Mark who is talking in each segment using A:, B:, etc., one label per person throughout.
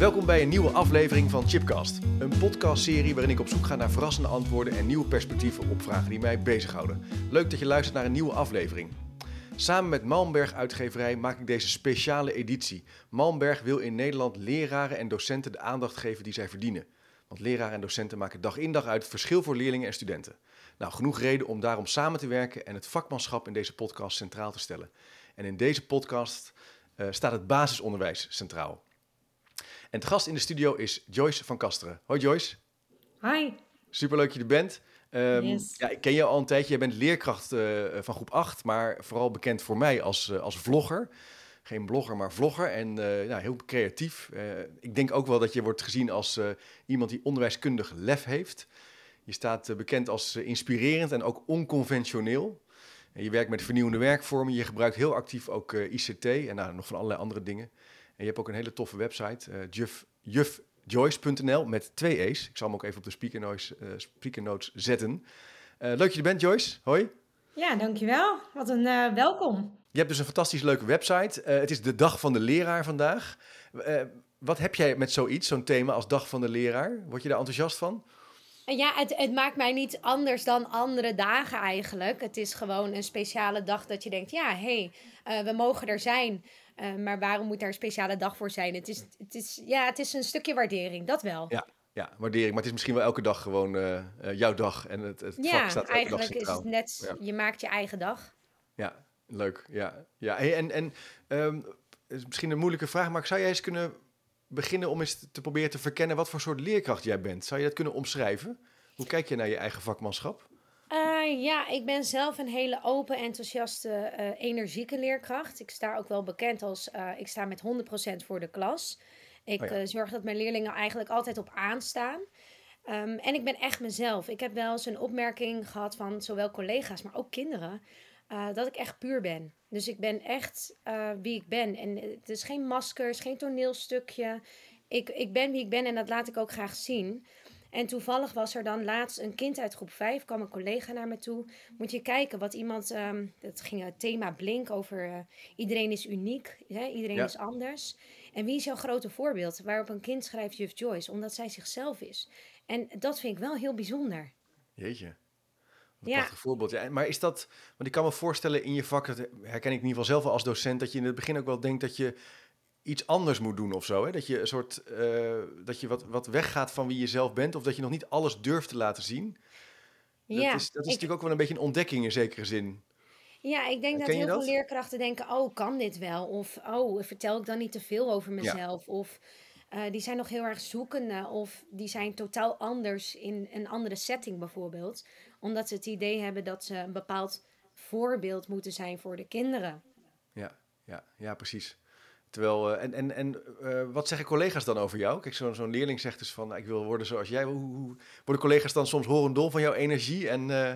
A: Welkom bij een nieuwe aflevering van Chipcast. Een podcastserie waarin ik op zoek ga naar verrassende antwoorden en nieuwe perspectieven op vragen die mij bezighouden. Leuk dat je luistert naar een nieuwe aflevering. Samen met Malmberg Uitgeverij maak ik deze speciale editie. Malmberg wil in Nederland leraren en docenten de aandacht geven die zij verdienen. Want leraren en docenten maken dag in dag uit verschil voor leerlingen en studenten. Nou, genoeg reden om daarom samen te werken en het vakmanschap in deze podcast centraal te stellen. En in deze podcast uh, staat het basisonderwijs centraal. En te gast in de studio is Joyce van Kasteren. Hoi Joyce.
B: Hi.
A: Superleuk dat je er bent. Um, yes. ja, ik ken je al een tijdje. Je bent leerkracht uh, van groep 8, maar vooral bekend voor mij als, uh, als vlogger. Geen blogger, maar vlogger. En uh, nou, heel creatief. ik denk ook wel dat je wordt gezien als iemand die onderwijskundig lef heeft. Je staat bekend als inspirerend en ook onconventioneel. En je werkt met vernieuwende werkvormen. Je gebruikt heel actief ook ICT en nou, nog van allerlei andere dingen. En je hebt ook een hele toffe website, uh, juf, jufjoyce.nl met twee E's. Ik zal hem ook even op de speaker notes, uh, speaker notes zetten. Uh, leuk dat je er bent, Joyce. Hoi.
B: Ja, dankjewel. Wat een uh, welkom.
A: Je hebt dus een fantastisch leuke website. het is de Dag van de Leraar vandaag. wat heb jij met zoiets, zo'n thema als Dag van de Leraar? Word je daar enthousiast van?
B: Ja, het, het, maakt mij niet anders dan andere dagen eigenlijk. Het is gewoon een speciale dag dat je denkt, ja, hé, hey, we mogen er zijn. Uh, maar waarom moet daar een speciale dag voor zijn? Het is, het is, ja, het is een stukje waardering, dat wel.
A: Ja, ja, waardering. Maar het is misschien wel elke dag gewoon uh, uh, jouw dag. En het, het ja, vak staat elke
B: eigenlijk dag is het net, ja. je maakt je eigen dag.
A: Ja, leuk. Ja, ja. Hey, en, en um, is misschien een moeilijke vraag, maar zou jij eens kunnen beginnen om eens te proberen te verkennen wat voor soort leerkracht jij bent? Zou je dat kunnen omschrijven? Hoe kijk je naar je eigen vakmanschap?
B: Ja, ik ben zelf een hele open, enthousiaste, uh, energieke leerkracht. Ik sta ook wel bekend als, uh, ik sta met 100% voor de klas. Ik oh ja. zorg dat mijn leerlingen eigenlijk altijd op aanstaan. Um, en ik ben echt mezelf. Ik heb wel eens een opmerking gehad van zowel collega's, maar ook kinderen, dat ik echt puur ben. Dus ik ben echt wie ik ben. En het is geen maskers, geen toneelstukje. Ik, ik ben wie ik ben en dat laat ik ook graag zien. En toevallig was er dan laatst een kind uit groep 5, kwam een collega naar me toe. Moet je kijken wat iemand, um, dat ging het thema Blink over uh, iedereen is uniek, hè? iedereen ja. is anders. En wie is jouw grote voorbeeld? Waarop een kind schrijft juf Joyce, omdat zij zichzelf is. En dat vind ik wel heel bijzonder.
A: Jeetje. Een ja. prachtig voorbeeld. Ja, maar is dat, want ik kan me voorstellen in je vak, dat herken ik in ieder geval zelf wel als docent, dat je in het begin ook wel denkt dat je iets anders moet doen of zo. Hè? Dat je een soort uh, dat je wat, wat weggaat van wie je zelf bent, of dat je nog niet alles durft te laten zien. Dat ja, is, dat is ik, natuurlijk ook wel een beetje een ontdekking in zekere zin.
B: Ja, ik denk dat heel dat? veel leerkrachten denken: oh, kan dit wel? Of oh, vertel ik dan niet te veel over mezelf? Ja. Of uh, die zijn nog heel erg zoekende, of die zijn totaal anders in een andere setting bijvoorbeeld, omdat ze het idee hebben dat ze een bepaald voorbeeld moeten zijn voor de kinderen.
A: Ja, ja, ja, precies. Terwijl, uh, en, en, en uh, wat zeggen collega's dan over jou? Kijk, zo'n zo'n leerling zegt dus van, nou, ik wil worden zoals jij. Hoe, hoe worden collega's dan soms horendol van jouw energie? En uh,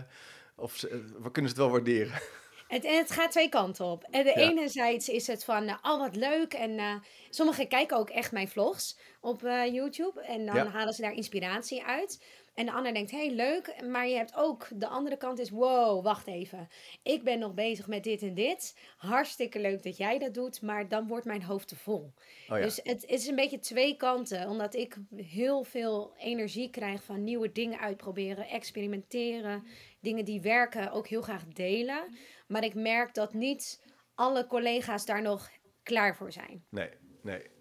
A: of wat kunnen ze het wel waarderen?
B: Het, het gaat twee kanten op. En de ja. enerzijds is het van, oh wat leuk. En sommigen kijken ook echt mijn vlogs op YouTube. En dan ja. halen ze daar inspiratie uit. En de ander denkt, hey, leuk. Maar je hebt ook, de andere kant is, wow, wacht even. Ik ben nog bezig met dit en dit. Hartstikke leuk dat jij dat doet, maar dan wordt mijn hoofd te vol. Oh ja. Dus het is een beetje twee kanten. Omdat ik heel veel energie krijg van nieuwe dingen uitproberen, experimenteren. Dingen die werken, ook heel graag delen. Maar ik merk dat niet alle collega's daar nog klaar voor zijn.
A: Nee, nee.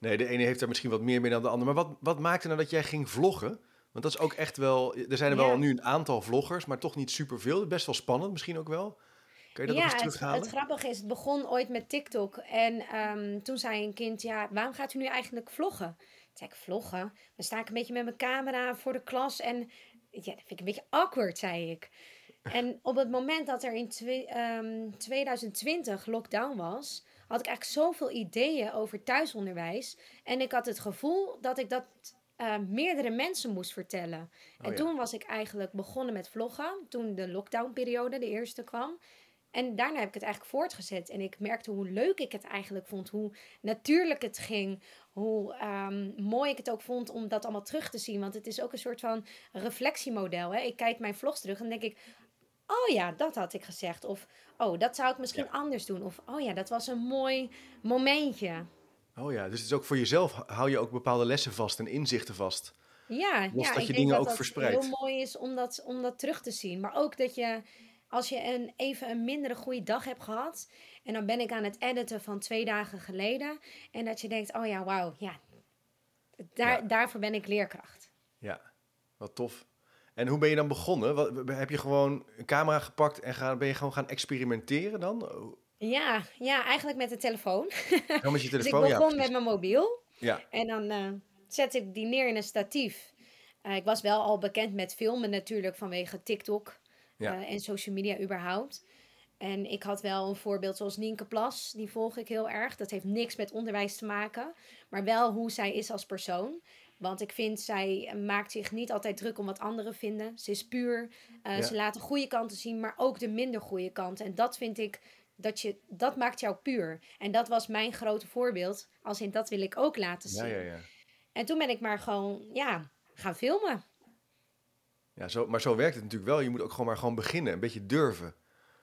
A: Nee, de ene heeft er misschien wat meer mee dan de ander. Maar wat, wat maakte nou dat jij ging vloggen? Want dat is ook echt wel. Er zijn er wel nu een aantal vloggers, maar toch niet superveel. Best wel spannend, misschien ook wel. Kan je dat
B: ja,
A: eens terughalen?
B: Het, het grappige is, het begon ooit met TikTok. En um, toen zei een kind: Ja, waarom gaat u nu eigenlijk vloggen? Toen zei ik: Vloggen? Dan sta ik een beetje met mijn camera voor de klas. En ja, dat vind ik een beetje awkward, zei ik. En op het moment dat er in twee, um, 2020 lockdown was, had ik eigenlijk zoveel ideeën over thuisonderwijs. En ik had het gevoel dat ik dat uh, meerdere mensen moest vertellen. Oh, en toen was ik eigenlijk begonnen met vloggen. Toen de lockdownperiode, de eerste, kwam. En daarna heb ik het eigenlijk voortgezet. En ik merkte hoe leuk ik het eigenlijk vond. Hoe natuurlijk het ging. Hoe um, mooi ik het ook vond om dat allemaal terug te zien. Want het is ook een soort van reflectiemodel. Hè? Ik kijk mijn vlogs terug en denk ik... Oh ja, dat had ik gezegd. Of oh, dat zou ik misschien ja. anders doen. Of oh ja, dat was een mooi momentje.
A: Oh ja, dus het is ook voor jezelf, hou je ook bepaalde lessen vast en inzichten vast.
B: Ja,
A: Los
B: ja
A: dat je dingen
B: dat
A: ook
B: dat
A: verspreidt.
B: heel mooi is om dat, om dat terug te zien. Maar ook dat je, als je een, even een mindere goede dag hebt gehad. En dan ben ik aan het editen van twee dagen geleden. En dat je denkt, oh ja, wauw, ja. Daar,
A: Ja,
B: daarvoor ben ik leerkracht.
A: ja, wat tof. En hoe ben je dan begonnen? Wat, heb je gewoon een camera gepakt en gaan, ben je gewoon gaan experimenteren dan? Oh,
B: Ja, ja, eigenlijk met de telefoon.
A: Ja, met je
B: Dus ik
A: telefoon, ja,
B: begon met mijn mobiel.
A: Ja,
B: En dan eh zette ik die neer in een statief. Eh, ik was wel al bekend met filmen natuurlijk vanwege TikTok
A: ja,
B: eh, en social media überhaupt. En ik had wel een voorbeeld zoals Nienke Plas, die volg ik heel erg. Dat heeft niks met onderwijs te maken, maar wel hoe zij is als persoon. Want ik vind, zij maakt zich niet altijd druk om wat anderen vinden. Ze is puur.
A: ja,
B: Ze laat de goede kanten zien, maar ook de minder goede kanten. En dat vind ik, dat, je, dat maakt jou puur. En dat was mijn grote voorbeeld. Als in, dat wil ik ook laten
A: ja, ja,
B: zien.
A: ja.
B: En toen ben ik maar gewoon, ja, gaan filmen.
A: Ja, zo, maar zo werkt het natuurlijk wel. Je moet ook gewoon maar gewoon beginnen, een beetje durven.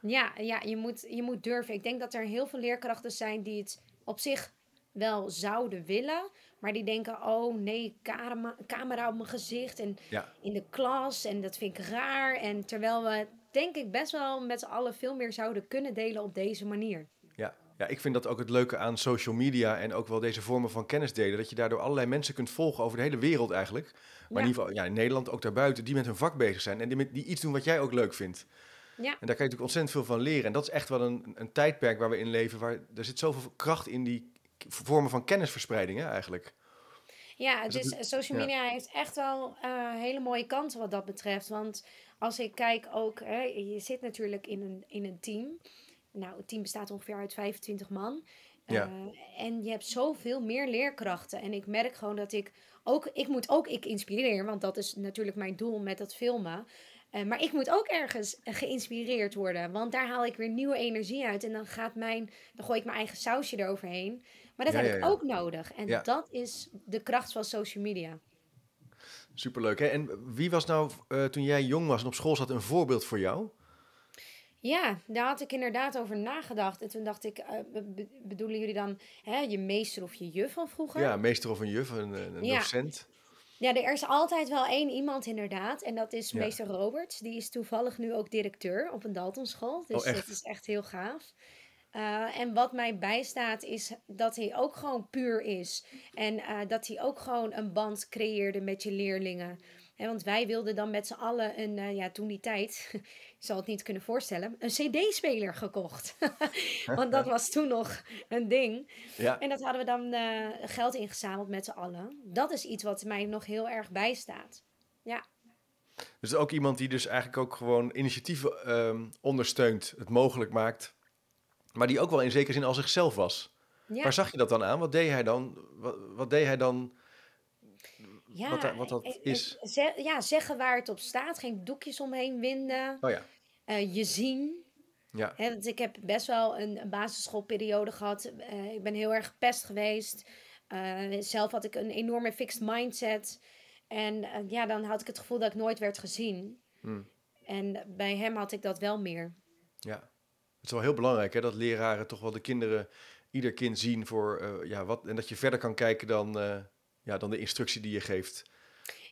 B: Ja, ja je, moet, je moet durven. Ik denk dat er heel veel leerkrachten zijn die het op zich wel zouden willen. Maar die denken, oh nee, camera, camera op mijn gezicht en
A: Ja,
B: in de klas. En dat vind ik raar. En terwijl we, denk ik, best wel met z'n allen veel meer zouden kunnen delen op deze manier.
A: ja. Ja, ik vind dat ook het leuke aan social media en ook wel deze vormen van kennis delen. Dat je daardoor allerlei mensen kunt volgen over de hele wereld eigenlijk. Maar in
B: Ja,
A: ieder geval ja, in Nederland, ook daarbuiten, die met hun vak bezig zijn. En die, die iets doen wat jij ook leuk vindt.
B: ja,
A: En daar kan je natuurlijk ontzettend veel van leren. En dat is echt wel een, een tijdperk waar we in leven. Waar, er zit zoveel kracht in die vormen van kennisverspreiding hè, eigenlijk.
B: Ja, het
A: Dus
B: is,
A: dat,
B: social
A: ja,
B: media heeft echt wel eh, hele mooie kanten wat dat betreft. Want als ik kijk ook, hè, je zit natuurlijk in een, in een team. Nou, het team bestaat ongeveer uit 25 man.
A: ja,
B: Eh, en je hebt zoveel meer leerkrachten. En ik merk gewoon dat ik ook, ik moet ook ik inspireren, want dat is natuurlijk mijn doel met dat filmen. Eh, maar ik moet ook ergens geïnspireerd worden, want daar haal ik weer nieuwe energie uit. En dan gaat mijn, dan gooi ik mijn eigen sausje eroverheen. Maar dat
A: ja,
B: heb
A: ja,
B: ik ook nodig. En dat is de kracht van social media.
A: superleuk. Hè? En wie was nou, eh, toen jij jong was en op school zat, een voorbeeld voor jou?
B: Ja, daar had ik inderdaad over nagedacht. En toen dacht ik, eh, be- be- bedoelen jullie dan hè, je meester of je juf van vroeger?
A: Ja, meester of een juf, een, een
B: Ja,
A: docent.
B: Ja, er is altijd wel één iemand inderdaad. En dat is
A: Ja.
B: meester Roberts. Die is toevallig nu ook directeur op een Daltonschool.
A: Oh,
B: Dus dat
A: echt?
B: is echt heel gaaf. Eh, en wat mij bijstaat is dat hij ook gewoon puur is. En eh, dat hij ook gewoon een band creëerde met je leerlingen. Want wij wilden dan met z'n allen een, eh, ja, toen die tijd, je zal het niet kunnen voorstellen, een CD-speler gekocht. Want dat was toen nog een ding.
A: Ja,
B: En dat hadden we dan eh, geld ingezameld met z'n allen. Dat is iets wat mij nog heel erg bijstaat. Ja,
A: dus ook iemand die dus eigenlijk ook gewoon initiatieven ehm, ondersteunt, het mogelijk maakt. Maar die ook wel in zekere zin al zichzelf was. Waar zag je dat dan aan? Wat deed hij dan? Wat, wat deed hij dan? Wat,
B: ja,
A: wat dat
B: eh, eh,
A: is?
B: ja, zeggen waar het op staat. Geen doekjes omheen winden.
A: Oh ja,
B: eh, je zien.
A: ja,
B: want ik heb best wel een, een basisschoolperiode gehad. Eh, ik ben heel erg gepest geweest. Eh, zelf had ik een enorme fixed mindset. En ja, dan had ik het gevoel dat ik nooit werd gezien.
A: hm,
B: En bij hem had ik dat wel meer.
A: ja. Het is wel heel belangrijk hè, dat leraren toch wel de kinderen, ieder kind zien voor ja, wat. En dat je verder kan kijken dan, ja, dan de instructie die je geeft.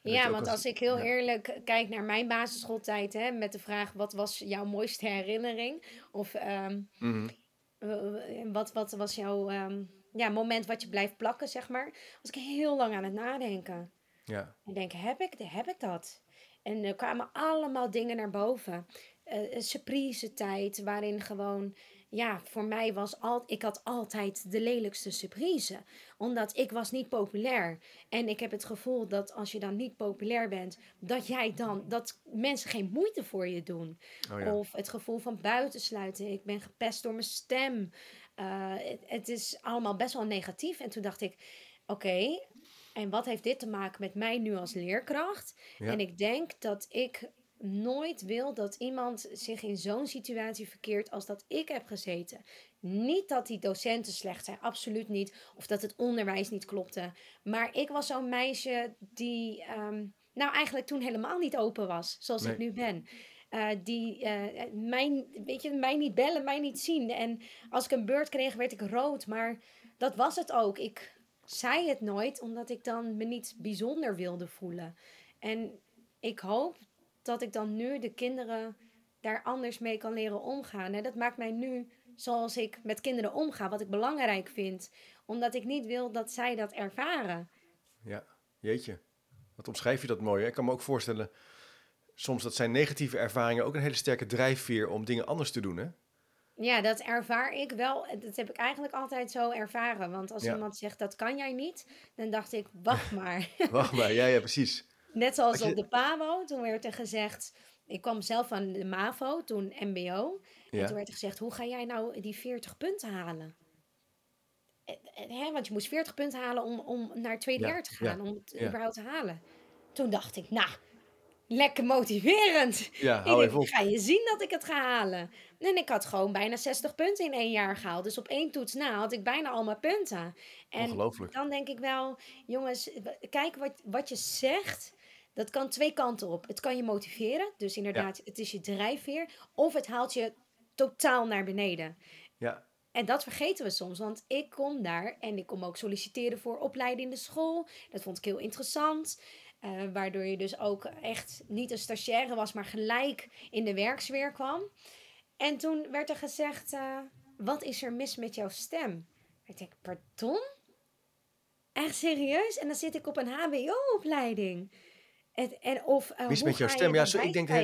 B: Ja, want
A: als,
B: als ik heel
A: ja,
B: eerlijk kijk naar mijn basisschooltijd, hè, met de vraag wat was jouw mooiste herinnering? Of ehm,
A: mhm,
B: wat, wat was jouw ehm, ja, moment wat je blijft plakken, zeg maar, was ik heel lang aan het nadenken.
A: ja,
B: En denk, heb ik, heb ik dat? En er kwamen allemaal dingen naar boven. Een surprise tijd waarin gewoon, ja, voor mij was al, ik had altijd de lelijkste surprise. Omdat ik was niet populair. En ik heb het gevoel dat als je dan niet populair bent, dat jij dan, dat mensen geen moeite voor je doen.
A: oh ja,
B: Of het gevoel van buitensluiten. Ik ben gepest door mijn stem. Eh, het, het is allemaal best wel negatief. En toen dacht ik, oké, en wat heeft dit te maken met mij nu als leerkracht? En ik denk dat ik nooit wil dat iemand zich in zo'n situatie verkeert als dat ik heb gezeten. Niet dat die docenten slecht zijn, absoluut niet. Of dat het onderwijs niet klopte. Maar ik was zo'n meisje die, ehm, nou eigenlijk toen helemaal niet open was, zoals ik nu ben. uh, die uh, mij, weet je, mij niet bellen, mij niet zien. En als ik een beurt kreeg, werd ik rood. Maar dat was het ook. Ik zei het nooit, omdat ik dan me niet bijzonder wilde voelen. En ik hoop dat ik dan nu de kinderen daar anders mee kan leren omgaan. En dat maakt mij nu zoals ik met kinderen omga, wat ik belangrijk vind. Omdat ik niet wil dat zij dat ervaren.
A: Ja, jeetje. Wat omschrijf je dat mooi. Ik kan me ook voorstellen, soms dat zijn negatieve ervaringen ook een hele sterke drijfveer om dingen anders te doen, hè?
B: Ja, dat ervaar ik wel. Dat heb ik eigenlijk altijd zo ervaren. Want als iemand zegt dat kan jij niet, dan dacht ik, wacht maar.
A: wacht maar, ja, ja, precies.
B: Net zoals op de PAVO, toen werd er gezegd, ik kwam zelf van de MAVO, toen MBO. En toen werd er gezegd, hoe ga jij nou die 40 punten halen? Hè, want je moest 40 punten halen om, om naar het tweede jaar te gaan, om het überhaupt te halen. Toen dacht ik, nou, lekker motiverend.
A: Ja, hou op.
B: Ga je zien dat ik het ga halen. En ik had gewoon bijna 60 punten in één jaar gehaald. Dus op één toets na had ik bijna al mijn punten. En dan denk ik wel, jongens, kijk wat, wat je zegt. Dat kan twee kanten op. Het kan je motiveren. Dus inderdaad, het is je drijfveer. Of het haalt je totaal naar beneden.
A: Ja.
B: En dat vergeten we soms, want ik kom daar en ik kom ook solliciteren voor opleiding in de school. Dat vond ik heel interessant. Uh, waardoor je dus ook echt niet een stagiaire was, maar gelijk in de werksfeer kwam. En toen werd er gezegd: uh, Wat is er mis met jouw stem? Ik denk: Pardon? Echt serieus? En dan zit ik op een HBO-opleiding. En, en of,
A: uh, mis met jouw stem? Ja, zo, ik denk.
B: dat.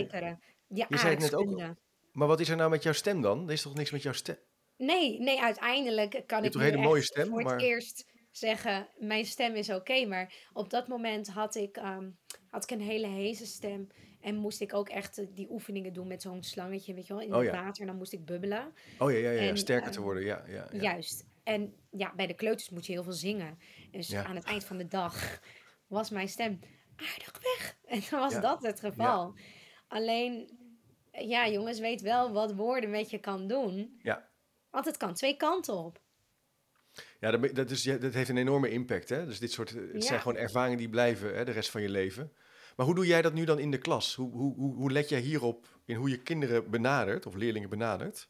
A: je zei het net ook. Maar wat is er nou met jouw stem dan? Er is toch niks met jouw stem?
B: Nee, nee, uiteindelijk kan ik.
A: Een hele mooie stem.
B: Voor
A: maar...
B: het eerst zeggen, mijn stem is oké. maar op dat moment had ik, um, had ik een hele heese stem. En moest ik ook echt eh, die oefeningen doen met zo'n slangetje, weet je wel, in oh, het water. En dan moest ik bubbelen.
A: Oh ja, ja, ja, sterker te ehm, worden, ja, ja,
B: ja, Juist. En ja, bij de kleuters moet je heel veel zingen. Dus aan het eind van de dag was mijn stem aardig weg. En dan was dat het geval. Alleen, ja, jongens, weet wel wat woorden met je kan doen.
A: Ja.
B: Want het kan twee kanten op.
A: Ja, dat, dat, is, dat heeft een enorme impact. Hè? Dus dit soort, het zijn gewoon ervaringen die blijven hè, de rest van je leven. Maar hoe doe jij dat nu dan in de klas? Hoe, hoe, hoe, hoe let jij hierop in hoe je kinderen benadert of leerlingen benadert?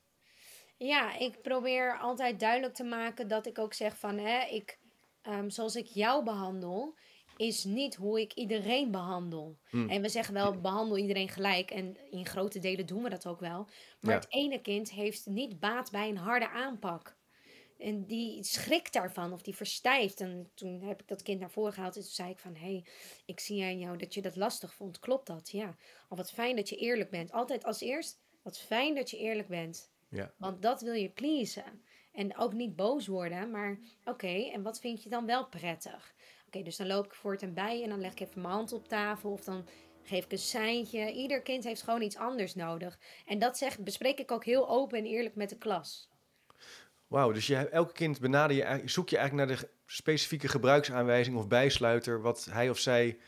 B: Ja, ik probeer altijd duidelijk te maken dat ik ook zeg van, hè, ik, um, zoals ik jou behandel, is niet hoe ik iedereen behandel. Hmm. En we zeggen wel, behandel iedereen gelijk. En in grote delen doen we dat ook wel. Maar het ene kind heeft niet baat bij een harde aanpak. En die schrikt daarvan of die verstijft. En toen heb ik dat kind naar voren gehaald en toen zei ik van... hé, hey, ik zie aan jou dat je dat lastig vond. Klopt dat? Ja. Al wat fijn dat je eerlijk bent. Altijd als eerst, wat fijn dat je eerlijk bent.
A: Ja.
B: Want dat wil je pleasen. En ook niet boos worden, maar oké, en wat vind je dan wel prettig? Oké, dus dan loop ik voor het en bij en dan leg ik even mijn hand op tafel of dan geef ik een seintje. Ieder kind heeft gewoon iets anders nodig. En dat zeg, bespreek ik ook heel open en eerlijk met de klas.
A: Wauw, dus je, elke kind benader je, zoek je eigenlijk naar de specifieke gebruiksaanwijzing of bijsluiter, wat hij of zij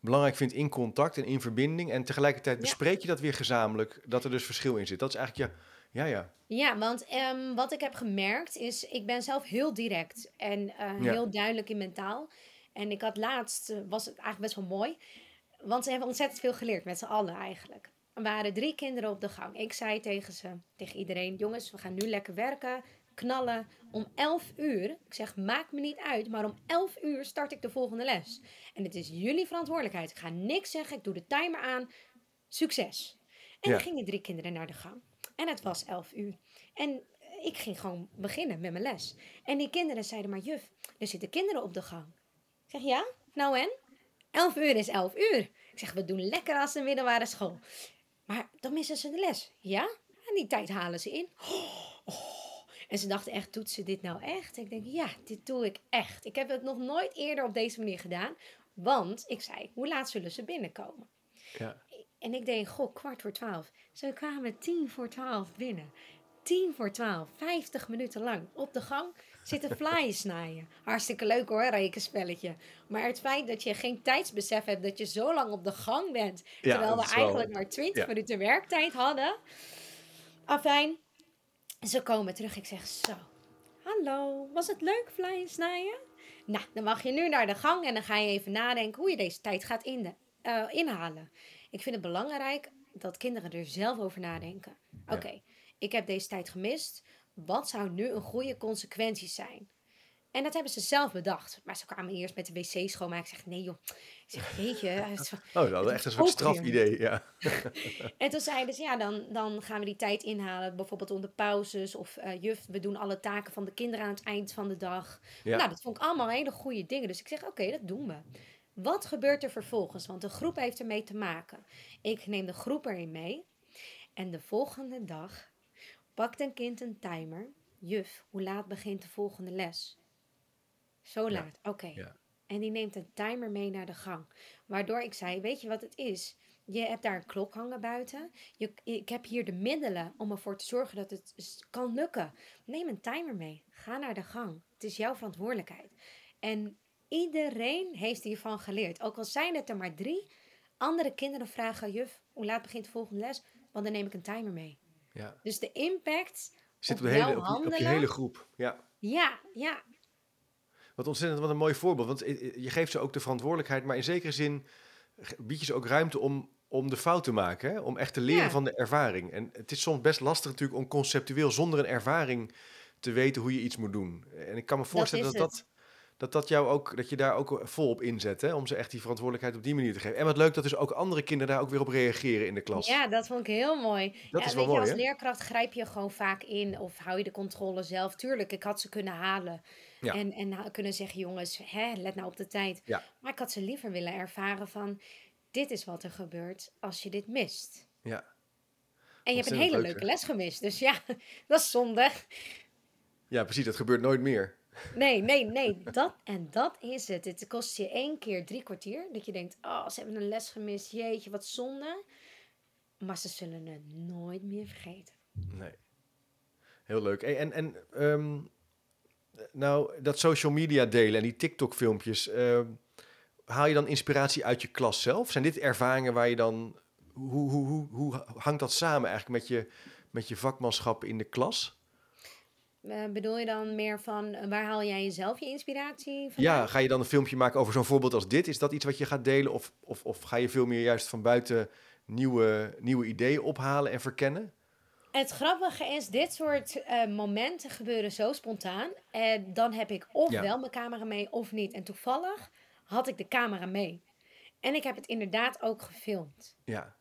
A: belangrijk vindt in contact en in verbinding. En tegelijkertijd bespreek je dat weer gezamenlijk, dat er dus verschil in zit. Dat is eigenlijk ja, ja, ja.
B: Ja, want um, wat ik heb gemerkt is, ik ben zelf heel direct en uh, heel duidelijk in mentaal. En ik had laatst, uh, was het eigenlijk best wel mooi, want ze hebben ontzettend veel geleerd met z'n allen eigenlijk. Er waren drie kinderen op de gang. Ik zei tegen ze, tegen iedereen, jongens, we gaan nu lekker werken knallen om 11 uur. Ik zeg, maakt me niet uit, maar om 11 uur start ik de volgende les. En het is jullie verantwoordelijkheid. Ik ga niks zeggen, ik doe de timer aan. Succes. En dan gingen drie kinderen naar de gang. En het was 11 uur. En ik ging gewoon beginnen met mijn les. En die kinderen zeiden maar, juf, er zitten kinderen op de gang. Ik zeg, ja? Nou en? 11 uur is 11 uur. Ik zeg, we doen lekker als een middelbare school. Maar dan missen ze de les. Ja? En die tijd halen ze in. Oh, en ze dachten echt, doet ze dit nou echt? Ik denk, ja, dit doe ik echt. Ik heb het nog nooit eerder op deze manier gedaan. Want ik zei, hoe laat zullen ze binnenkomen?
A: Ja.
B: En ik denk, goh, kwart voor twaalf. Ze kwamen tien voor twaalf binnen. Tien voor twaalf, vijftig minuten lang op de gang zitten flyers snijden. Hartstikke leuk hoor, rekenspelletje. Maar het feit dat je geen tijdsbesef hebt dat je zo lang op de gang bent, terwijl we eigenlijk maar twintig minuten werktijd hadden. Afijn, ze komen terug. Ik zeg zo. Hallo, was het leuk flyers snijden? Nou, dan mag je nu naar de gang en dan ga je even nadenken hoe je deze tijd gaat in de, uh, inhalen. Ik vind het belangrijk dat kinderen er zelf over nadenken. Oké, ik heb deze tijd gemist. Wat zou nu een goede consequentie zijn? En dat hebben ze zelf bedacht. Maar ze kwamen eerst met de wc schoonmaken. Ik zeg, nee joh. Ik zeg, weet je.
A: oh, dat is echt een soort strafidee, ja.
B: en toen zeiden ze, ja, dan, dan gaan we die tijd inhalen. Bijvoorbeeld onder pauzes. Of uh, juf, we doen alle taken van de kinderen aan het eind van de dag. Ja. Nou, dat vond ik allemaal hele goede dingen. Dus ik zeg, oké, dat doen we. Wat gebeurt er vervolgens? Want de groep heeft ermee te maken. Ik neem de groep erin mee. En de volgende dag pakt een kind een timer. Juf, hoe laat begint de volgende les? Zo laat, oké. En die neemt een timer mee naar de gang. Waardoor ik zei, weet je wat het is? Je hebt daar een klok hangen buiten. Je, ik heb hier de middelen om ervoor te zorgen dat het kan lukken. Neem een timer mee. Ga naar de gang. Het is jouw verantwoordelijkheid. En iedereen heeft hiervan geleerd. Ook al zijn het er maar drie. Andere kinderen vragen, juf, hoe laat begint de volgende les? Want dan neem ik een timer mee. Ja. Dus de impact
A: Zit op, de hele, op, op je hele groep. Ja.
B: Ja, ja.
A: Wat ontzettend, wat een mooi voorbeeld. Want je geeft ze ook de verantwoordelijkheid, maar in zekere zin bied je ze ook ruimte om, om de fout te maken. Hè? Om echt te leren van de ervaring. En het is soms best lastig natuurlijk om conceptueel zonder een ervaring te weten hoe je iets moet doen. En ik kan me voorstellen dat dat, dat, dat, jou ook, dat je daar ook vol op inzet. Hè? Om ze echt die verantwoordelijkheid op die manier te geven. En wat leuk dat dus ook andere kinderen daar ook weer op reageren in de klas.
B: Ja, dat vond ik heel mooi. Dat is wel mooi, je, als leerkracht grijp je gewoon vaak in of hou je de controle zelf. Tuurlijk, ik had ze kunnen halen. En, en kunnen zeggen, jongens, hè, let nou op de tijd. Maar ik had ze liever willen ervaren van, dit is wat er gebeurt als je dit mist. Ja. En je hebt een hele leuke les gemist. Dus ja, dat is zonde.
A: Ja, precies. Dat gebeurt nooit meer.
B: Nee, nee, nee. Dat, en dat is het. Het kost je één keer drie kwartier. Dat je denkt, oh, ze hebben een les gemist. Jeetje, wat zonde. Maar ze zullen het nooit meer vergeten.
A: Nee. Heel leuk. En, en um, nou, dat social media delen en die TikTok-filmpjes, uh, haal je dan inspiratie uit je klas zelf? Zijn dit ervaringen waar je dan, hoe, hoe, hoe, hoe hangt dat samen eigenlijk met je, met je vakmanschap in de klas?
B: Uh, bedoel je dan meer van eh, waar haal jij jezelf je inspiratie
A: van? Ja, ga je dan een filmpje maken over zo'n voorbeeld als dit? Is dat iets wat je gaat delen? Of, of, of ga je veel meer juist van buiten nieuwe, nieuwe ideeën ophalen en verkennen?
B: Het grappige is, dit soort uh, momenten gebeuren zo spontaan. En dan heb ik of wel mijn camera mee of niet. En toevallig had ik de camera mee. En ik heb het inderdaad ook gefilmd. Ja.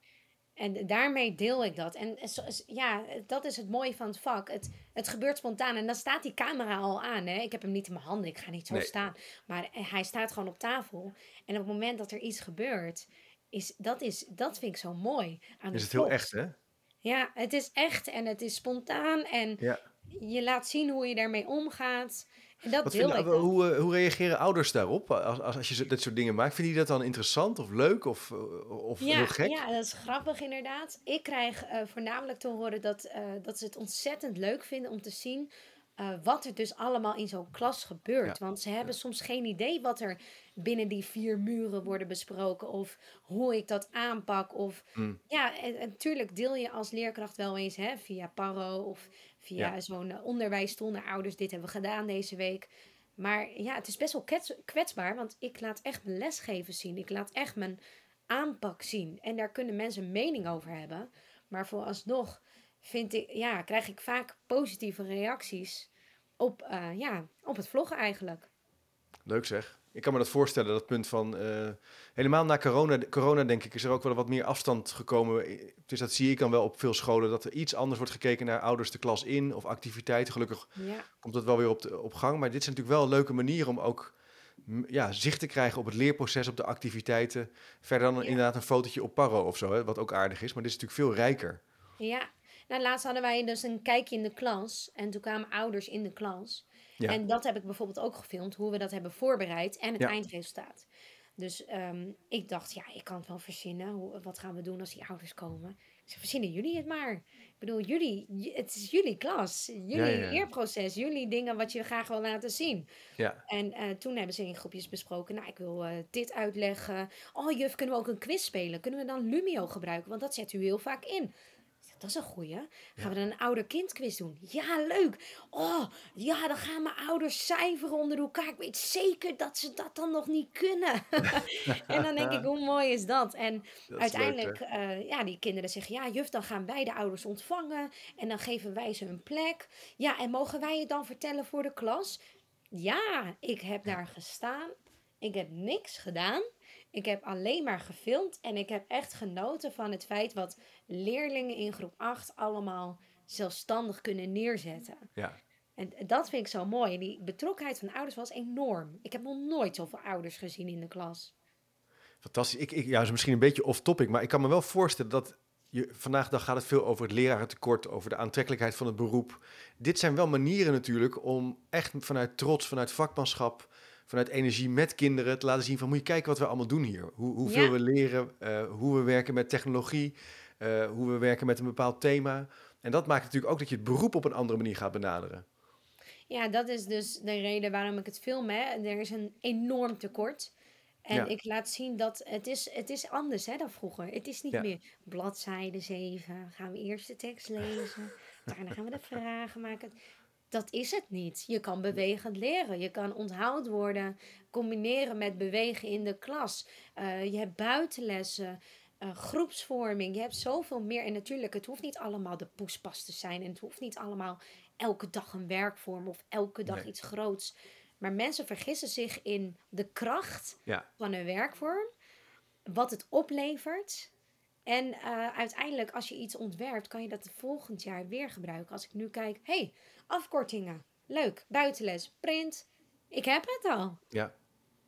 B: En daarmee deel ik dat. En ja, dat is het mooie van het vak. Het, het gebeurt spontaan. En dan staat die camera al aan. Hè? Ik heb hem niet in mijn handen. Ik ga niet zo staan. Maar hij staat gewoon op tafel. En op het moment dat er iets gebeurt, is dat, is, dat vind ik zo mooi.
A: Aan is het heel echt, hè?
B: Ja, het is echt en het is spontaan en je laat zien hoe je daarmee omgaat. En dat Wat
A: wil ik hoe, uh, hoe reageren ouders daarop als, als, als je dit soort dingen maakt? Vinden die dat dan interessant of leuk of, eh, of
B: ja,
A: heel gek?
B: Ja, dat is grappig inderdaad. Ik krijg uh, voornamelijk te horen dat, dat ze het ontzettend leuk vinden om te zien uh, wat er dus allemaal in zo'n klas gebeurt. Want ze hebben soms geen idee wat er binnen die vier muren worden besproken. Of hoe ik dat aanpak. Of mm. ja, en, natuurlijk deel je als leerkracht wel eens hè, via Paro of via zo'n uh, onderwijsstoel naar ouders. Dit hebben we gedaan deze week. Maar ja, het is best wel kwetsbaar, want ik laat echt mijn lesgeven zien. Ik laat echt mijn aanpak zien. En daar kunnen mensen mening over hebben. Maar vooralsnog vind ik, ja, krijg ik vaak positieve reacties op, uh, ja, op het vloggen eigenlijk.
A: Leuk zeg. Ik kan me dat voorstellen, dat punt van... Uh, helemaal na corona, corona, denk ik, is er ook wel wat meer afstand gekomen. Dus dat zie ik dan wel op veel scholen, dat er iets anders wordt gekeken naar ouders de klas in of activiteiten. Gelukkig ja. komt dat wel weer op, de, op gang. Maar dit is natuurlijk wel een leuke manier om ook ja, zicht te krijgen op het leerproces, op de activiteiten. Verder dan inderdaad een fotootje op Paro of zo, hè, wat ook aardig is. Maar dit is natuurlijk veel rijker.
B: Ja, nou, laatst hadden wij dus een kijkje in de klas. En toen kwamen ouders in de klas. En dat heb ik bijvoorbeeld ook gefilmd, hoe we dat hebben voorbereid en het eindresultaat. Dus um, ik dacht, ja, ik kan het wel verzinnen. Hoe, wat gaan we doen als die ouders komen? Ik zei, verzinnen jullie het maar. Ik bedoel, jullie, het is jullie klas, jullie ja, leerproces, jullie dingen wat je graag wil laten zien. Ja. En uh, toen hebben ze in groepjes besproken, nou, ik wil uh, dit uitleggen. Oh, juf, kunnen we ook een quiz spelen? Kunnen we dan Lumio gebruiken? Want dat zet u heel vaak in dat is een goeie. Gaan we dan een ouder-kind-quiz doen? Ja, leuk. Oh, ja, dan gaan mijn ouders cijferen onder elkaar. Ik weet zeker dat ze dat dan nog niet kunnen. en dan denk ik, hoe mooi is dat? En uiteindelijk, uh, ja, die kinderen zeggen, ja, juf, dan gaan wij de ouders ontvangen. En dan geven wij ze een plek. Ja, en mogen wij het dan vertellen voor de klas? Ja, ik heb daar gestaan. Ik heb niks gedaan. Ik heb alleen maar gefilmd en ik heb echt genoten van het feit wat leerlingen in groep 8 allemaal zelfstandig kunnen neerzetten. Ja. En dat vind ik zo mooi. Die betrokkenheid van ouders was enorm. Ik heb nog nooit zoveel ouders gezien in de klas.
A: Fantastisch. Ik, ik, ja, is misschien een beetje off-topic, maar ik kan me wel voorstellen dat je, vandaag dag gaat het veel over het lerarentekort, over de aantrekkelijkheid van het beroep. Dit zijn wel manieren natuurlijk om echt vanuit trots, vanuit vakmanschap, vanuit energie met kinderen te laten zien van moet je kijken wat we allemaal doen hier. Hoe, hoeveel we leren, uh, hoe we werken met technologie, uh, hoe we werken met een bepaald thema. En dat maakt natuurlijk ook dat je het beroep op een andere manier gaat benaderen.
B: Ja, dat is dus de reden waarom ik het film. Hè. Er is een enorm tekort. En ik laat zien dat het is, het is anders hè, dan vroeger. Het is niet meer bladzijde 7. Gaan we eerst de tekst lezen. Daarna gaan we de vragen maken dat is het niet. Je kan bewegend leren. Je kan onthoud worden, combineren met bewegen in de klas. Uh, je hebt buitenlessen, uh, groepsvorming. Je hebt zoveel meer. En natuurlijk, het hoeft niet allemaal de poespas te zijn. En het hoeft niet allemaal elke dag een werkvorm of elke dag iets groots. Maar mensen vergissen zich in de kracht van een werkvorm. Wat het oplevert. En uh, uiteindelijk, als je iets ontwerpt, kan je dat volgend jaar weer gebruiken. Als ik nu kijk, hey, afkortingen, leuk, buitenles, print, ik heb het al. Ja.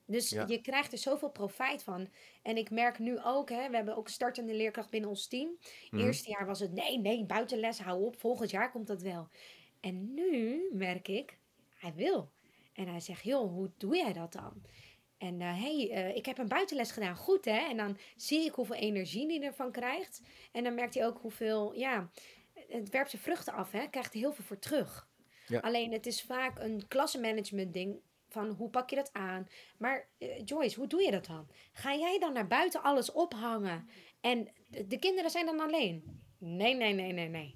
B: Dus je krijgt er zoveel profijt van. En ik merk nu ook, hè, we hebben ook startende leerkracht binnen ons team. Mm Eerste jaar was het, nee, nee, buitenles, hou op, volgend jaar komt dat wel. En nu merk ik, hij wil. En hij zegt, joh, hoe doe jij dat dan? En hé, uh, hey, uh, ik heb een buitenles gedaan, goed hè? En dan zie ik hoeveel energie hij ervan krijgt. En dan merkt hij ook hoeveel, ja, het werpt zijn vruchten af, hè? Krijgt er heel veel voor terug. Ja. Alleen het is vaak een klassenmanagement ding van hoe pak je dat aan. Maar uh, Joyce, hoe doe je dat dan? Ga jij dan naar buiten alles ophangen en de kinderen zijn dan alleen? Nee, nee, nee, nee, nee.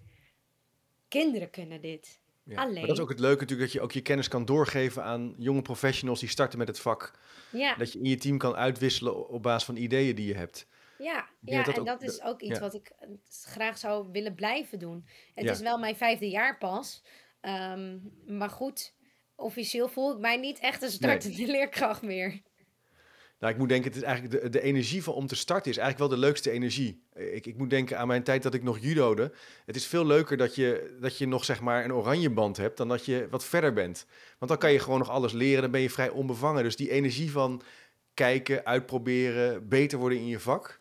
B: Kinderen kunnen dit.
A: Ja, Alleen. Maar dat is ook het leuke natuurlijk, dat je ook je kennis kan doorgeven aan jonge professionals die starten met het vak. Ja. Dat je in je team kan uitwisselen op basis van ideeën die je hebt.
B: Ja, ja dat en dat is ook iets wat ik eh, graag zou willen blijven doen. Het is wel mijn vijfde jaar pas. Um, maar goed, officieel voel ik mij niet echt een startende leerkracht meer.
A: Nou, ik moet denken, het is eigenlijk de, de energie van om te starten is eigenlijk wel de leukste energie. Ik, ik moet denken aan mijn tijd dat ik nog judode. Het is veel leuker dat je, dat je nog zeg maar een oranje band hebt dan dat je wat verder bent. Want dan kan je gewoon nog alles leren, dan ben je vrij onbevangen. Dus die energie van kijken, uitproberen, beter worden in je vak,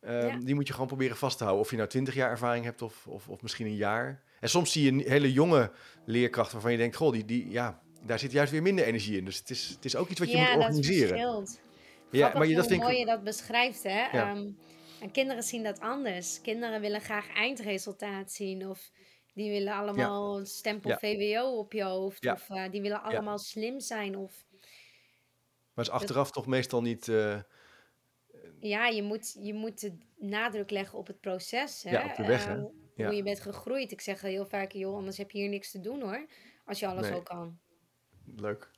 A: ehm, die moet je gewoon proberen vast te houden. Of je nou twintig jaar ervaring hebt of, of, of misschien een jaar. En soms zie je een hele jonge leerkracht waarvan je denkt, goh, die, die, ja, daar zit juist weer minder energie in. Dus het is, het is ook iets wat je moet organiseren.
B: Ja, dat ja, maar je, dat vind mooi je dat beschrijft, hè? Ehm, en kinderen zien dat anders. Kinderen willen graag eindresultaat zien of die willen allemaal een stempel VWO op je hoofd of uh, die willen allemaal slim zijn of...
A: Maar is achteraf toch meestal niet... Uh,
B: ja, je moet, je moet de nadruk leggen op het proces. Hè? Ja, op de weg, hè? Uh, hoe je bent gegroeid. Ik zeg heel vaak, joh, anders heb je hier niks te doen hoor. Als je alles nee. ook kan.
A: Leuk.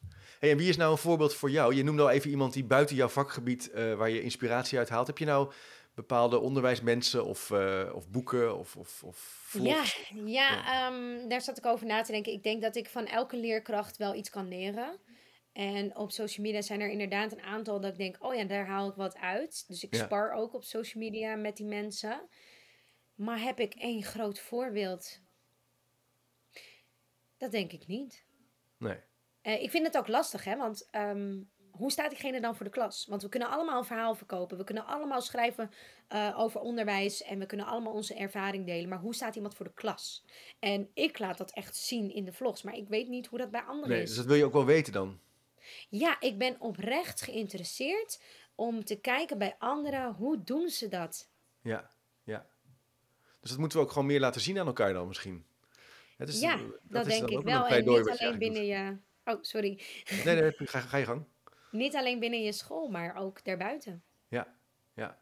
A: Hey, en wie is nou een voorbeeld voor jou? Je noemde al even iemand die buiten jouw vakgebied, uh, waar je inspiratie uit haalt. Heb je nou bepaalde onderwijsmensen of, uh, of boeken of, of, of
B: Ja, ja, ja. Um, daar zat ik over na te denken. Ik denk dat ik van elke leerkracht wel iets kan leren. En op social media zijn er inderdaad een aantal dat ik denk, oh ja, daar haal ik wat uit. Dus ik spar ook op social media met die mensen. Maar heb ik één groot voorbeeld? Dat denk ik niet. Nee. Uh, ik vind het ook lastig, hè, want um, hoe staat diegene dan voor de klas? Want we kunnen allemaal een verhaal verkopen. We kunnen allemaal schrijven uh, over onderwijs en we kunnen allemaal onze ervaring delen. Maar hoe staat iemand voor de klas? En ik laat dat echt zien in de vlogs, maar ik weet niet hoe dat bij anderen nee, is.
A: Dus dat wil je ook wel weten dan?
B: Ja, ik ben oprecht geïnteresseerd om te kijken bij anderen, hoe doen ze dat?
A: Ja, ja. Dus dat moeten we ook gewoon meer laten zien aan elkaar dan misschien.
B: Het is, ja, dat, dat denk ik wel. En niet alleen binnen je Oh, sorry.
A: Nee, nee, ga, ga je gang.
B: Niet alleen binnen je school, maar ook daarbuiten.
A: Ja, ja.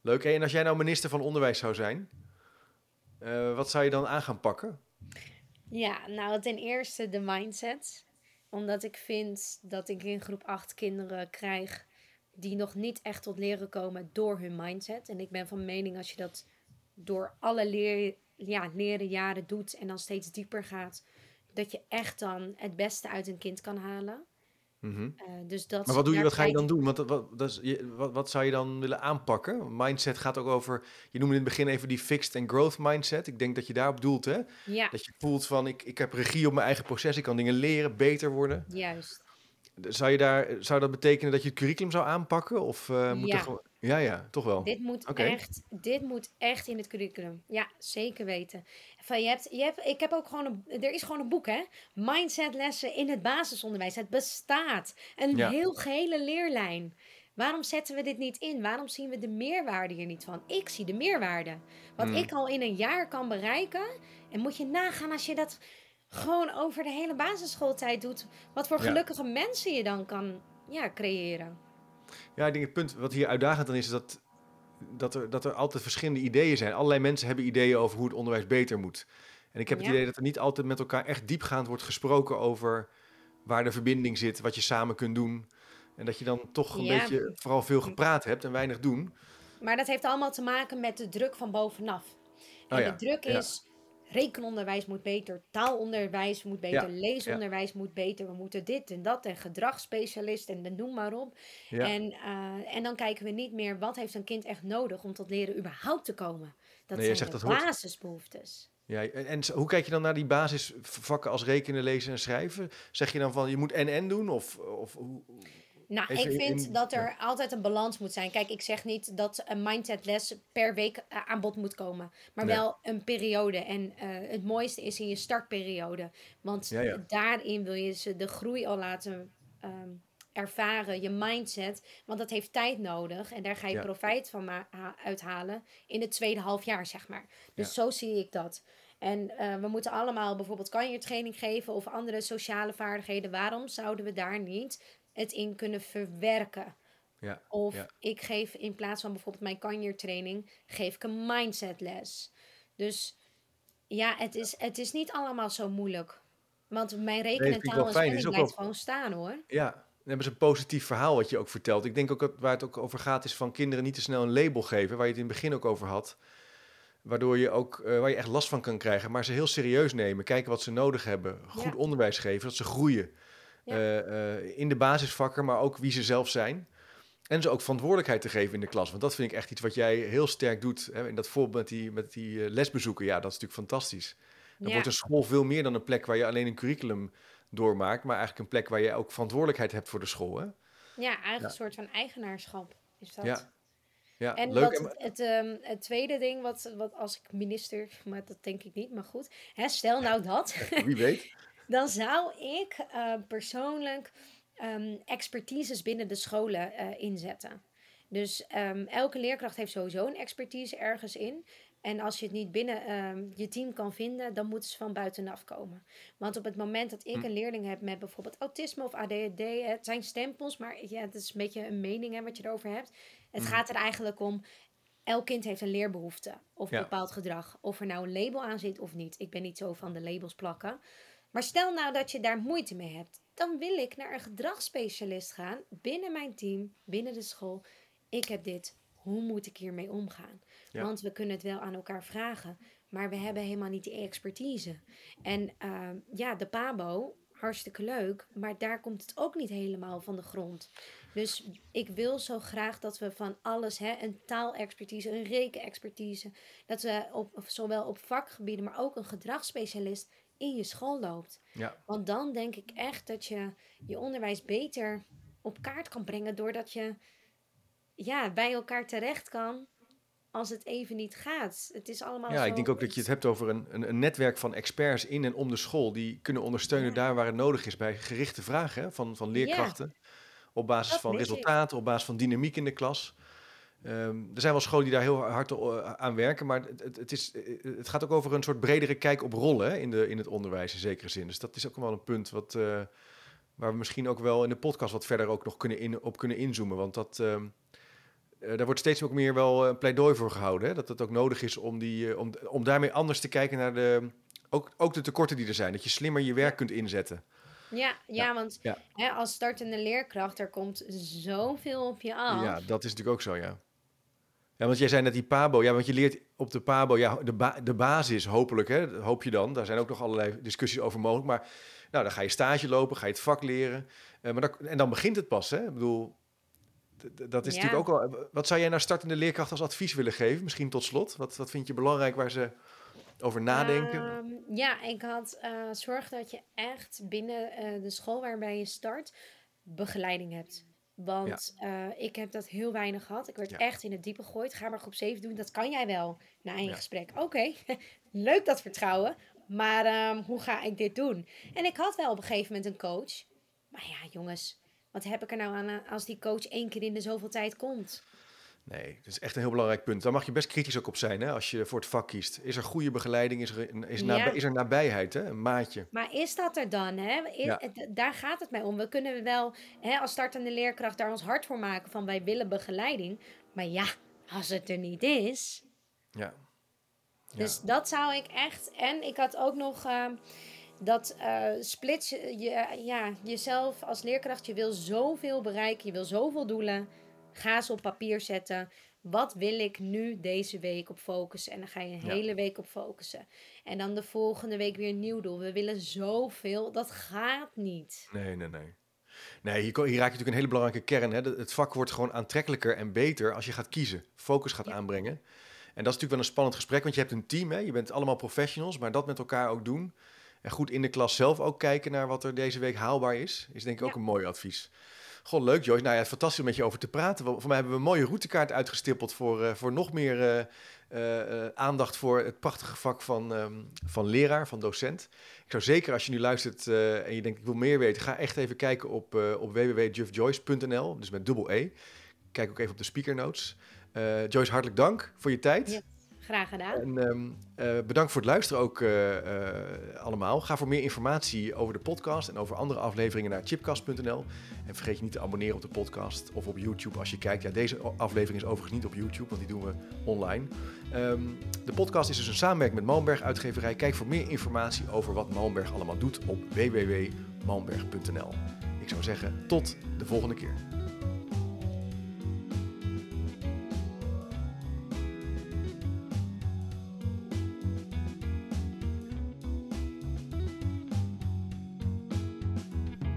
A: Leuk. En als jij nou minister van Onderwijs zou zijn, wat zou je dan aan gaan pakken?
B: Ja, nou ten eerste de mindset. Omdat ik vind dat ik in groep 8 kinderen krijg die nog niet echt tot leren komen door hun mindset. En ik ben van mening als je dat door alle leer, ja, leren jaren doet en dan steeds dieper gaat, dat je echt dan het beste uit een kind kan halen.
A: Mhm. Eh, dus dat, maar wat, doe je, wat ga je dan doen? Wat, wat,
B: dat
A: is, wat, wat zou je dan willen aanpakken? Mindset gaat ook over, je noemde in het begin even die fixed and growth mindset. Ik denk dat je daarop doelt, hè?
B: Ja.
A: Dat je voelt van, ik, ik heb regie op mijn eigen proces, ik kan dingen leren, beter worden.
B: Juist.
A: Zou, je daar, zou dat betekenen dat je het curriculum zou aanpakken? Of, uh, moet
B: ja.
A: Er ja, ja, toch wel.
B: Dit moet, echt, dit moet echt in het curriculum. Ja, zeker weten. Van, je hebt, je hebt, ik heb ook gewoon een, er is gewoon een boek, hè? Mindset lessen in het basisonderwijs. Het bestaat. Een heel gehele leerlijn. Waarom zetten we dit niet in? Waarom zien we de meerwaarde hier niet van? Ik zie de meerwaarde. Wat hmm. ik al in een jaar kan bereiken. En moet je nagaan als je dat gewoon over de hele basisschooltijd doet. Wat voor gelukkige mensen je dan kan ja, creëren.
A: Ja, ik denk het punt wat hier uitdagend dan is, is dat, dat, er, dat er altijd verschillende ideeën zijn. Allerlei mensen hebben ideeën over hoe het onderwijs beter moet. En ik heb het idee dat er niet altijd met elkaar echt diepgaand wordt gesproken over waar de verbinding zit, wat je samen kunt doen. En dat je dan toch een beetje vooral veel gepraat hebt en weinig doen.
B: Maar dat heeft allemaal te maken met de druk van bovenaf. En oh de druk is, rekenonderwijs moet beter, taalonderwijs moet beter, leesonderwijs moet beter. We moeten dit en dat en gedragsspecialist en noem maar op. En, uh, en dan kijken we niet meer wat heeft een kind echt nodig om tot leren überhaupt te komen. Dat zijn de basisbehoeftes.
A: Ja, en hoe kijk je dan naar die basisvakken als rekenen, lezen en schrijven? Zeg je dan van je moet en-en doen? Of, of hoe,
B: nou, ik vind dat er altijd een balans moet zijn. Kijk, ik zeg niet dat een mindsetles per week uh, aan bod moet komen. Maar wel een periode. En uh, het mooiste is in je startperiode. Want daarin wil je ze de groei al laten um, ervaren. Je mindset. Want dat heeft tijd nodig. En daar ga je profijt van uithalen in het tweede half jaar, zeg maar. Dus zo zie ik dat. En uh, we moeten allemaal bijvoorbeeld kanjertraining geven of andere sociale vaardigheden. Waarom zouden we daar niet het in kunnen verwerken.
A: Ja,
B: of ik geef in plaats van bijvoorbeeld mijn kanjertraining, geef ik een mindset les. Dus ja, het is, het is niet allemaal zo moeilijk. Want mijn rekenen taal en spelling blijft gewoon staan hoor.
A: Ja, dan hebben ze een positief verhaal wat je ook vertelt. Ik denk ook dat waar het ook over gaat is van kinderen niet te snel een label geven, waar je het in het begin ook over had. Waardoor je ook, uh, waar je echt last van kan krijgen, maar ze heel serieus nemen. Kijken wat ze nodig hebben. Goed onderwijs geven, dat ze groeien. Eh, eh, in de basisvakken, maar ook wie ze zelf zijn. En ze ook verantwoordelijkheid te geven in de klas. Want dat vind ik echt iets wat jij heel sterk doet. Hè, in dat voorbeeld met die, met die eh, lesbezoeken. Ja, dat is natuurlijk fantastisch. Dan wordt een school veel meer dan een plek waar je alleen een curriculum doormaakt. Maar eigenlijk een plek waar je ook verantwoordelijkheid hebt voor de school. Hè?
B: Ja, eigenlijk een soort van eigenaarschap is dat.
A: Ja. Ja,
B: en leuk. Wat, het, um, het tweede ding, wat, wat als ik minister, maar dat denk ik niet, maar goed. Hè, stel nou dat.
A: Wie weet.
B: dan zou ik uh, persoonlijk um, expertises binnen de scholen uh, inzetten. Dus um, elke leerkracht heeft sowieso een expertise ergens in. En als je het niet binnen um, je team kan vinden, dan moeten ze van buitenaf komen. Want op het moment dat ik hm. een leerling heb met bijvoorbeeld autisme of ADHD, het zijn stempels, maar ja, het is een beetje een mening hè, wat je erover hebt. Het hm. gaat er eigenlijk om, elk kind heeft een leerbehoefte of een bepaald gedrag. Of er nou een label aan zit of niet. Ik ben niet zo van de labels plakken. Maar stel nou dat je daar moeite mee hebt, dan wil ik naar een gedragsspecialist gaan binnen mijn team, binnen de school. Ik heb dit. Hoe moet ik hiermee omgaan? Want we kunnen het wel aan elkaar vragen, maar we hebben helemaal niet die expertise. En ehm, ja, de PABO, hartstikke leuk, maar daar komt het ook niet helemaal van de grond. Dus ik wil zo graag dat we van alles, hè, een taalexpertise, een rekenexpertise, dat we op, zowel op vakgebieden, maar ook een gedragsspecialist in je school loopt.
A: Ja.
B: Want dan denk ik echt dat je je onderwijs beter op kaart kan brengen doordat je ja, bij elkaar terecht kan als het even niet gaat. Het is allemaal.
A: Ja, ik denk ook dat je het hebt over een, een, een, netwerk van experts in en om de school die kunnen ondersteunen daar waar het nodig is bij gerichte vragen van, van leerkrachten. Op basis van resultaten, op basis van dynamiek in de klas. Ehm, er zijn wel scholen die daar heel hard eh, aan werken, maar het, het, is, eh, het gaat ook over een soort bredere kijk op rollen in, de, in het onderwijs in zekere zin. Dus dat is ook wel een punt wat, uh, waar we misschien ook wel in de podcast wat verder ook nog kunnen in, op kunnen inzoomen. Want dat, ehm, daar wordt steeds ook meer wel een pleidooi voor gehouden. Hè? Dat het ook nodig is om, die, om, om daarmee anders te kijken naar de, ook, ook de tekorten die er zijn. Dat je slimmer je werk kunt inzetten.
B: Ja, ja, want Hè, als startende leerkracht, er komt zoveel op je af.
A: Ja, dat is natuurlijk ook zo, ja. Ja, want jij zei net die Pabo. Ja, want je leert op de Pabo, ja, de, ba de basis hopelijk, hè, hoop je dan. Daar zijn ook nog allerlei discussies over mogelijk. Maar nou, dan ga je stage lopen, ga je het vak leren. Uh, maar dan, en dan begint het pas, hè. Ik bedoel, dat is natuurlijk ook al... Wat zou jij nou startende leerkracht als advies willen geven? Misschien tot slot. Wat, wat vind je belangrijk waar ze over nadenken?
B: Ehm, ja, ik had uh, zorg dat je echt binnen de school waarbij je start begeleiding hebt. Want uh, ik heb dat heel weinig gehad. Ik werd echt in het diepe gegooid. Ga maar groep 7 doen, dat kan jij wel. Na een ja. gesprek. Oké, leuk dat vertrouwen. Maar um, hoe ga ik dit doen? En ik had wel op een gegeven moment een coach. Maar ja, jongens, wat heb ik er nou aan als die coach één keer in de zoveel tijd komt?
A: Nee, dat is echt een heel belangrijk punt. Daar mag je best kritisch ook op zijn hè, als je voor het vak kiest. Is er goede begeleiding? Is er, is, er nabijheid, hè? een maatje?
B: Maar is dat er dan? Hè? Daar gaat het mij om. We kunnen wel hè, als startende leerkracht daar ons hard voor maken van wij willen begeleiding. Maar ja, als het er niet is.
A: Ja.
B: Dus dat zou ik echt. En ik had ook nog. Uh, dat uh, splits je, ja, jezelf als leerkracht. Je wil zoveel bereiken, je wil zoveel doelen Ga ze op papier zetten. Wat wil ik nu deze week op focussen? En dan ga je een hele week op focussen. En dan de volgende week weer een nieuw doel. We willen zoveel. Dat gaat niet.
A: Nee, nee, nee. Nee, hier, hier raak je natuurlijk een hele belangrijke kern. Hè? Het vak wordt gewoon aantrekkelijker en beter als je gaat kiezen, focus gaat aanbrengen. En dat is natuurlijk wel een spannend gesprek, want je hebt een team, hè? je bent allemaal professionals, maar dat met elkaar ook doen. En goed in de klas zelf ook kijken naar wat er deze week haalbaar is, is denk ik ook een mooi advies. Goh, leuk Joyce. Nou ja, fantastisch om met je over te praten. Voor mij hebben we een mooie routekaart uitgestippeld voor, uh, voor nog meer uh, aandacht voor het prachtige vak van, um, van leraar, van docent. Ik zou zeker als je nu luistert en je denkt ik wil meer weten, ga echt even kijken op, op dus met dubbel E. Kijk ook even op de speaker notes. Joyce, hartelijk dank voor je tijd.
B: Graag gedaan.
A: En um, uh, bedankt voor het luisteren ook uh, uh, allemaal. Ga voor meer informatie over de podcast en over andere afleveringen naar chipcast.nl. En vergeet je niet te abonneren op de podcast of op YouTube als je kijkt. Ja, deze aflevering is overigens niet op YouTube, want die doen we online. Um, de podcast is dus een samenwerking met Malmberg Uitgeverij. Kijk voor meer informatie over wat Malmberg allemaal doet op www.malmberg.nl. Ik zou zeggen, tot de volgende keer.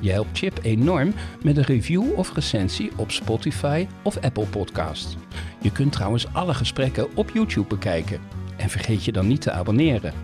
C: Je helpt Chip enorm met een review of recensie op Spotify of Apple Podcast. Je kunt trouwens alle gesprekken op YouTube bekijken. En vergeet je dan niet te abonneren.